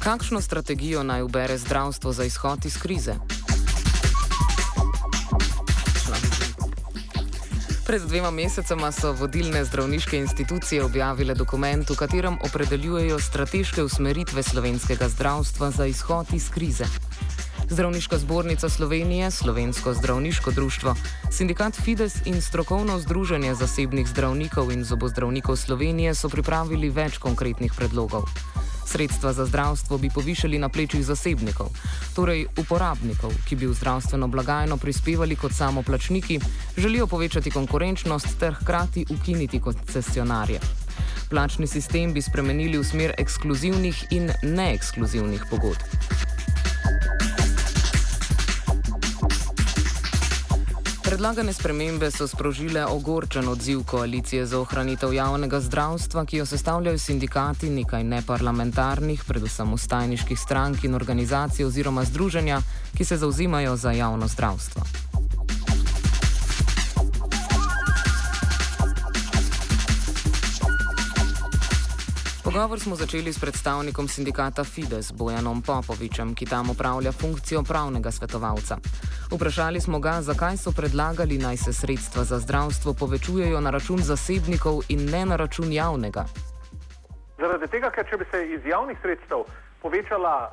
Kakšno strategijo naj ubere zdravstvo za izhod iz krize? Pred dvema mesecema so vodilne zdravniške institucije objavile dokument, v katerem opredeljujejo strateške usmeritve slovenskega zdravstva za izhod iz krize. Zdravniška zbornica Slovenije, Slovensko zdravniško društvo, sindikat Fides in strokovno združenje zasebnih zdravnikov in zobozdravnikov Slovenije so pripravili več konkretnih predlogov. Sredstva za zdravstvo bi povišali na plečih zasebnikov, torej uporabnikov, ki bi v zdravstveno blagajno prispevali kot samoplačniki, želijo povečati konkurenčnost ter hkrati ukiniti koncesionarje. Plačni sistem bi spremenili v smer ekskluzivnih in neekskluzivnih pogodb. Predlagane spremembe so sprožile ogorčen odziv koalicije za ohranitev javnega zdravstva, ki jo sestavljajo sindikati, nekaj neparlamentarnih, predvsem ustajniških strank in organizacij oziroma združenja, ki se zauzimajo za javno zdravstvo. Pogovor smo začeli s predstavnikom sindikata Fides, Bojanom Popovičem, ki tam upravlja funkcijo pravnega svetovalca. Vprašali smo ga, zakaj so predlagali naj se sredstva za zdravstvo povečujejo na račun zasebnikov in ne na račun javnega. Zaradi tega, ker če bi se iz javnih sredstev povečala,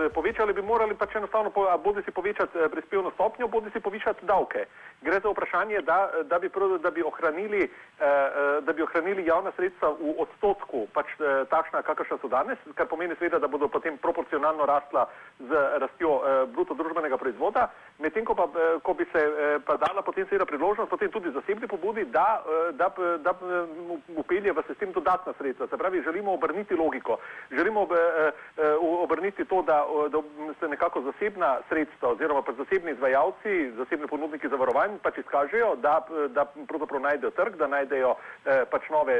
eh, povečali bi morali pač enostavno bodi si povečati eh, prispevno stopnjo, bodi si povišati davke. Gre za vprašanje, da, da, bi, da, bi, ohranili, eh, eh, da bi ohranili javna sredstva v odstotku, pač eh, takšna, kakršna so danes, kar pomeni seveda, da bodo potem proporcionalno rasla z rastjo eh, bruto družbenega proizvoda, medtem ko, pa, eh, ko bi se eh, pa dala potem seveda priložnost potem tudi zasebni pobudi, da, eh, da, da, upelje v sistem dodatna sredstva. Se pravi, želimo obrniti logiko, želimo eh, Eh, eh, obrniti to, da, da se nekako zasebna sredstva oziroma pa zasebni izvajalci, zasebni ponudniki zavarovanj pač izkažejo, da, da pravzaprav najdejo trg, da najdejo eh, pač nove,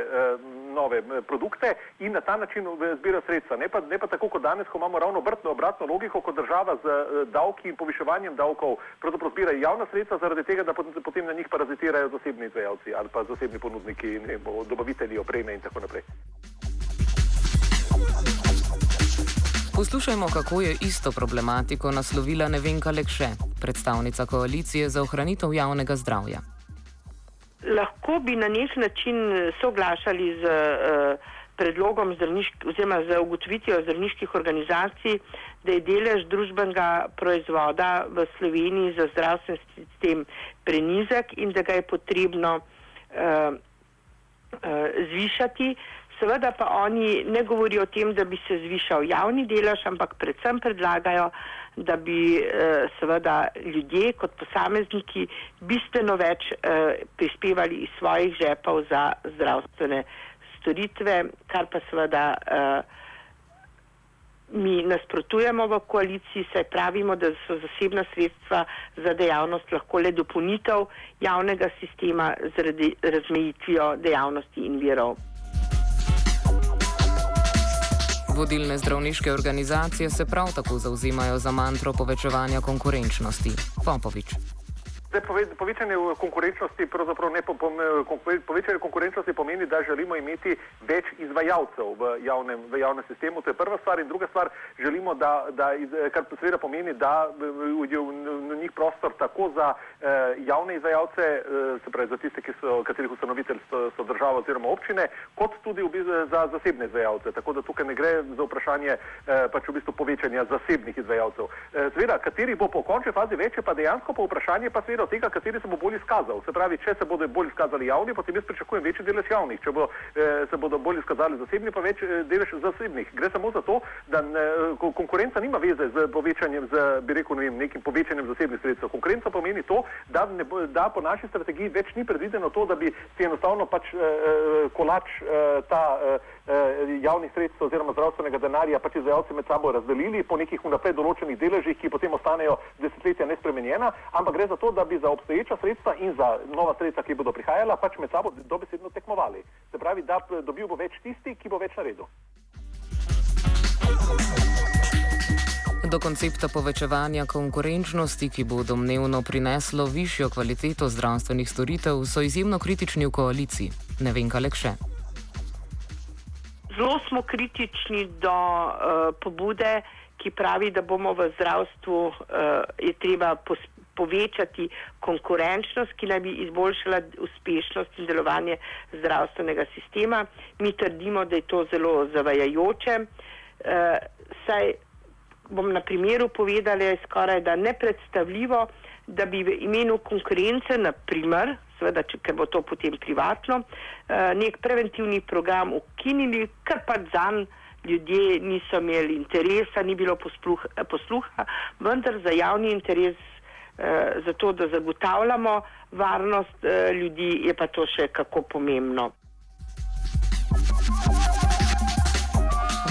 nove produkte in na ta način zbirajo sredstva. Ne pa, ne pa tako kot danes, ko imamo ravno obrtno obratno logiko, ko država z davki in poviševanjem davkov pravzaprav zbira javna sredstva zaradi tega, da potem na njih parazitirajo zasebni izvajalci ali pa zasebni ponudniki, ne, dobavitelji opreme in tako naprej. Poslušajmo, kako je isto problematiko naslovila Nevenka Lekše, predstavnica koalicije za ohranitev javnega zdravja. Lahko bi na nek način soglašali z uh, predlogom oziroma z ugotovitvijo zdravniških organizacij, da je delež družbenega proizvoda v Sloveniji za zdravstveni sistem prenizek in da ga je potrebno uh, uh, zvišati. Seveda pa oni ne govorijo o tem, da bi se zvišal javni delež, ampak predvsem predlagajo, da bi eh, seveda ljudje kot posamezniki bistveno več eh, prispevali iz svojih žepov za zdravstvene storitve, kar pa seveda eh, mi nasprotujemo v koaliciji, saj pravimo, da so zasebna sredstva za dejavnost lahko le dopolnitev javnega sistema zaradi razmejitvijo dejavnosti in virov. Vodilne zdravniške organizacije se prav tako zauzimajo za mantro povečevanja konkurenčnosti. Popovič. Zdaj, povečanje konkurenčnosti, ne po, po, povečanje konkurenčnosti pomeni, da želimo imeti več izvajalcev v javnem, v javnem sistemu. To je prva stvar. In druga stvar, želimo, da, da kar seveda pomeni, da je v njih prostor tako za eh, javne izvajalce, eh, se pravi za tiste, so, katerih ustanovitelj so, so država oziroma občine, kot tudi v, za zasebne izvajalce. Tako da tukaj ne gre za vprašanje eh, pač v bistvu povečanja zasebnih izvajalcev. Eh, seveda, kateri bo po končni fazi več, pa dejansko po vprašanje pa seveda od tega, kateri se bo bolj izkazal. Se pravi, če se bodo bolj izkazali javni, potem jaz pričakujem večji delež javnih. Če bo, eh, se bodo bolj izkazali zasebni, pa več eh, delež zasebnih. Gre samo za to, da ne, konkurenca nima veze z povečanjem, z, bi rekel, ne vem, nekim povečanjem zasebnih sredstev. Konkurenca pomeni to, da, ne, da po naši strategiji več ni predvideno to, da bi si enostavno pač eh, eh kolač eh, ta. Eh, Eh, javnih sredstev oziroma zdravstvenega denarja pač izvajalci med sabo razdelili po nekih vnaprej določenih deležih, ki potem ostanejo desetletja nespremenjena, ampak gre za to, da bi za obstoječa sredstva in za nova sredstva, ki bodo prihajala, pač med sabo dobesedno tekmovali. Se pravi, da dobil bo več tisti, ki bo več naredil. Do koncepta povečevanja konkurenčnosti, ki bo domnevno prineslo višjo kvaliteto zdravstvenih storitev, so izjemno kritični v koaliciji. Ne vem, kaj le še. Zelo smo kritični do uh, pobude, ki pravi, da bomo v zdravstvu uh, treba povečati konkurenčnost, ki naj bi izboljšala uspešnost in delovanje zdravstvenega sistema. Mi trdimo, da je to zelo zavajajoče. Uh, saj bom na primeru povedala, je skoraj da nepredstavljivo, da bi v imenu konkurence, na primer, seveda, če, ker bo to potem privatno, uh, nek preventivni program ukinili, kar pa zanj ljudje niso imeli interesa, ni bilo posluha, posluha vendar za javni interes, uh, za to, da zagotavljamo varnost uh, ljudi, je pa to še kako pomembno.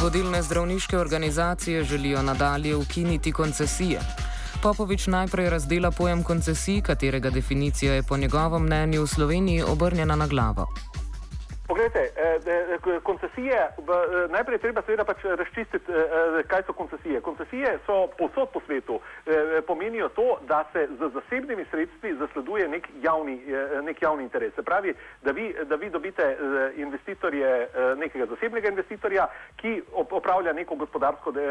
Vodilne zdravniške organizacije želijo nadalje ukiniti koncesije. Popovič najprej razdela pojem koncesij, katerega definicija je po njegovem mnenju v Sloveniji obrnjena na glavo. Poglejte, eh, eh, koncesije, eh, najprej treba seveda pač razčistiti, kaj so koncesije. Koncesije so posod po svetu, pomenijo to, da se z zasebnimi sredstvi zasleduje nek javni, nek javni interes. Se pravi, da vi, da vi dobite investitorje, nekega zasebnega investitorja, ki opravlja neko gospodarsko, de,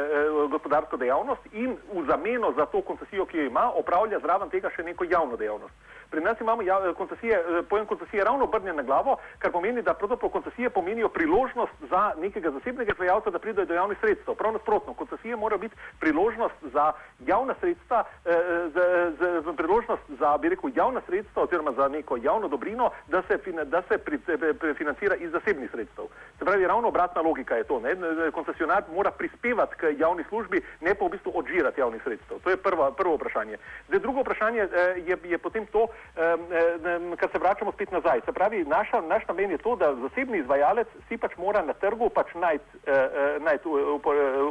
gospodarsko dejavnost in v zameno za to koncesijo, ki jo ima, opravlja zraven tega še neko javno dejavnost. Pri nas imamo ja, koncesije, eh, pojem koncesije ravno obrnjen na glavo, kar pomeni, da pravzaprav koncesije pomenijo priložnost za nekega zasebnega izvajalca, da pride do javnih sredstev. Prav nasprotno, koncesije morajo biti priložnost za javna sredstva, eh, z, z, z priložnost za, bi rekel, javna sredstva oziroma za neko javno dobrino, da se, da se pri, pri, financira iz zasebnih sredstev. Se pravi, ravno obratna logika je to. Ne? Koncesionar mora prispevati k javni službi, ne pa v bistvu odžirati javnih sredstev. To je prvo, prvo vprašanje. Zdaj, drugo vprašanje eh, je, je potem to, kar se vračamo spet nazaj. Se pravi, naša, naš namen je to, da zasebni izvajalec si pač mora na trgu pač najti eh, eh, najt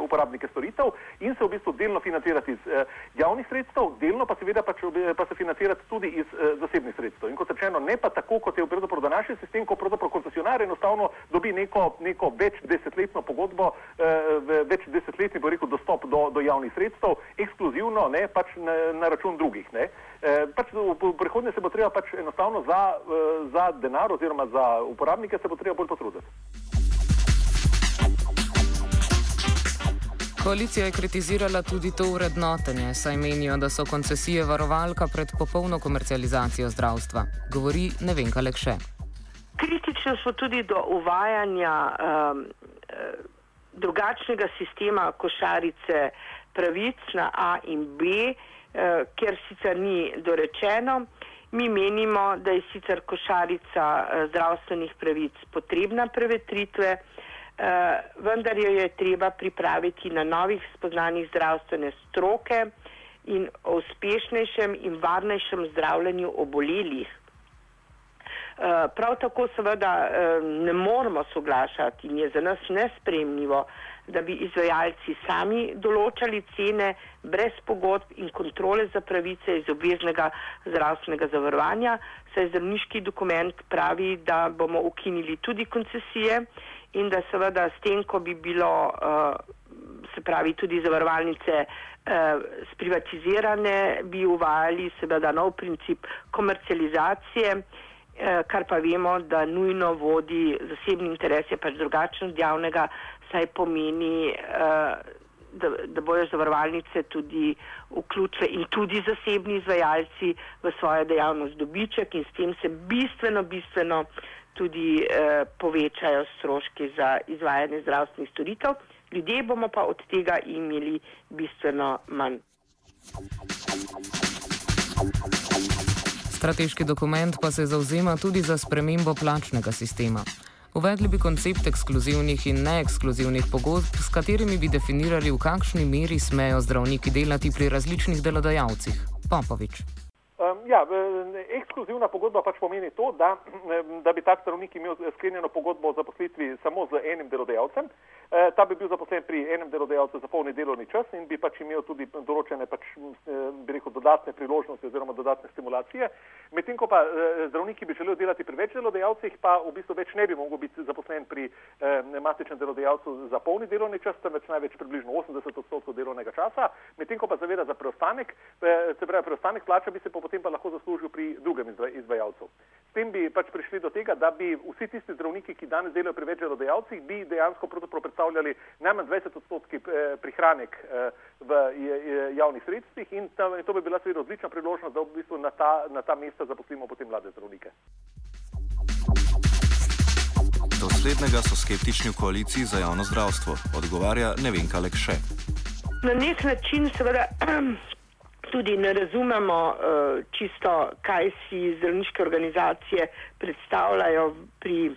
uporabnike storitev in se v bistvu delno financirati iz eh, javnih sredstev, delno pa seveda pač, pa se financirati tudi iz zasebnih sredstev. In kot rečeno, ne pa tako, kot je v današnji sistem, ko pravzaprav koncesionar enostavno dobi neko, neko več desetletno pogodbo, več desetletni, bo rekel, dostop do, do javnih sredstev, ekskluzivno, ne pač na, na račun drugih. Ne. Pač v, v prihodnje se bo treba pač enostavno za, eh, za denar oziroma za uporabnike se bo treba bolj potruditi. Koalicija je kritizirala tudi to urednotenje, saj menijo, da so koncesije varovalka pred popolno komercializacijo zdravstva. Govori ne vem, kaj še. Kritično so tudi do uvajanja um, drugačnega sistema košarice pravic na A in B, uh, ker sicer ni dorečeno. Mi menimo, da je sicer košarica eh, zdravstvenih pravic potrebna prevetritve, eh, vendar jo je treba pripraviti na novih spoznanjih zdravstvene stroke in o uspešnejšem in varnejšem zdravljenju obolelih. Eh, prav tako seveda ne moramo soglašati in je za nas nespremljivo, da bi izvajalci sami določali cene brez pogodb in kontrole za pravice iz obveznega zdravstvenega zavarovanja, saj zdravniški dokument pravi, da bomo ukinili tudi koncesije in da seveda s tem, ko bi bilo, uh, se pravi, tudi zavarovalnice uh, sprivatizirane, bi uvajali seveda nov princip komercializacije. Eh, kar pa vemo, da nujno vodi zasebni interes, je pač drugačen od javnega, saj pomeni, uh, da, da bojo zavarovalnice tudi vključile in tudi zasebni izvajalci v svojo dejavnost dobiček in s tem se bistveno, bistveno tudi uh, povečajo stroški za izvajanje zdravstvenih storitev. Ljudje bomo pa od tega imeli bistveno manj. Strateški dokument pa se zauzema tudi za spremembo plačnega sistema. Uvedli bi koncept ekskluzivnih in neekskluzivnih pogodb, s katerimi bi definirali, v kakšni meri smejo zdravniki delati pri različnih delodajalcih. Popovič. Ja, ekskluzivna pogodba pač pomeni to, da, da bi tak zdravnik imel sklenjeno pogodbo o zaposlitvi samo z enim delodajalcem. Eh, ta bi bil zaposlen pri enem delodajalcu za polni delovni čas in bi pač imel tudi določene pač, eh, bi rekel, dodatne priložnosti oziroma dodatne stimulacije. Medtem ko pa eh, zdravniki bi želeli delati pri več delodajalcih, pa v bistvu več ne bi mogel biti zaposlen pri matičnem delodajalcu za polni delovni čas, temveč največ približno 80 odstotkov delovnega časa. Medtem ko pa zaveda za preostanek, se pravi, preostanek plača bi se pa potem pa lahko lahko zaslužil pri drugem izvajalcu. S tem bi pač prišli do tega, da bi vsi tisti zdravniki, ki danes delajo pri več delodajalcih, bi dejansko predstavljali najmanj 20 odstotki eh, prihranek eh, v javnih sredstvih in to bi bila seveda odlična priložnost, da v bistvu na ta, na ta mesta zaposlimo potem mlade zdravnike. Do slednjega so skeptični v koaliciji za javno zdravstvo, odgovarja Nevenka Lekše. Na nek način seveda tudi ne razumemo uh, čisto, kaj si zdravniške organizacije predstavljajo pri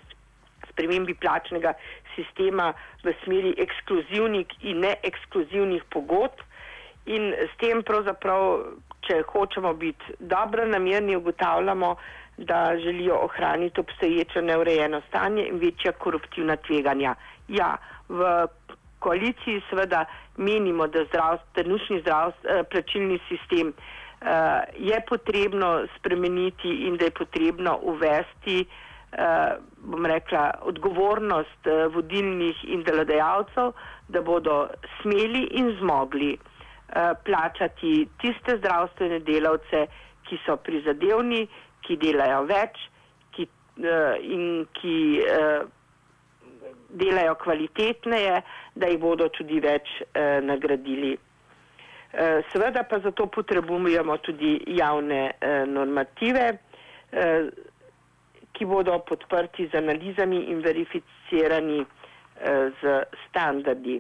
spremembi plačnega sistema v smeri ekskluzivnih in neekskluzivnih pogodb. In s tem pravzaprav, če hočemo biti dobro namerni, ugotavljamo, da želijo ohraniti obstoječe neurejeno stanje in večja koruptivna tveganja. Ja, v koaliciji seveda menimo, da trenutni eh, plačilni sistem uh, je potrebno spremeniti in da je potrebno uvesti, uh, bom rekla, odgovornost uh, vodilnih in delodajalcev, da bodo smeli in zmogli uh, plačati tiste zdravstvene delavce, ki so prizadevni, ki delajo več ki, uh, in ki. Delajo kvalitetneje, da jih bodo tudi več eh, nagradili. Eh, seveda pa zato potrebujemo tudi javne eh, normative, eh, ki bodo podprti z analizami in verificirani eh, z standardi.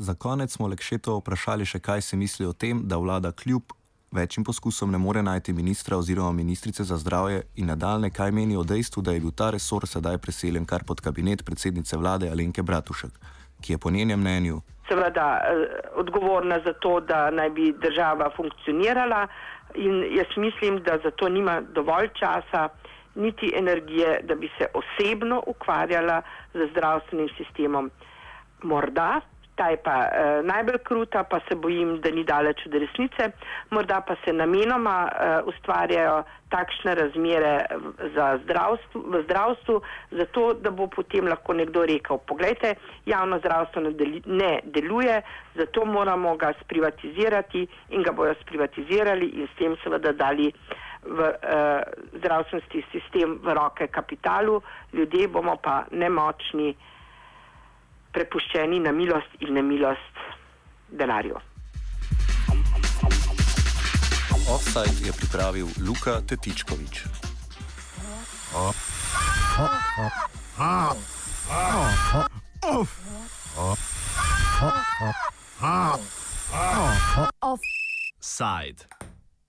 Za konec smo Lekšeto vprašali še, kaj se misli o tem, da vlada kljub večjim poskusom ne more najti ministra oziroma ministrice za zdravje in nadaljne, kaj meni o dejstvu, da je bil ta resor sedaj preseljen kar pod kabinet predsednice vlade Alenke Bratušek, ki je po njenem mnenju. Seveda eh, odgovorna za to, da naj bi država funkcionirala in jaz mislim, da za to nima dovolj časa niti energije, da bi se osebno ukvarjala z zdravstvenim sistemom. Morda ta je pa uh, najbolj kruta, pa se bojim, da ni daleč od resnice. Morda pa se namenoma uh, ustvarjajo takšne razmere v zdravstvu, v zdravstvu, zato da bo potem lahko nekdo rekel, pogledajte, javno zdravstvo ne, deli, ne deluje, zato moramo ga sprivatizirati in ga bojo sprivatizirali in s tem seveda dali v uh, zdravstveni sistem v roke kapitalu, ljudje bomo pa nemočni prepuščeni na milost in nemilost denarju. Offside je pripravil Luka Tetičkovič. Offside.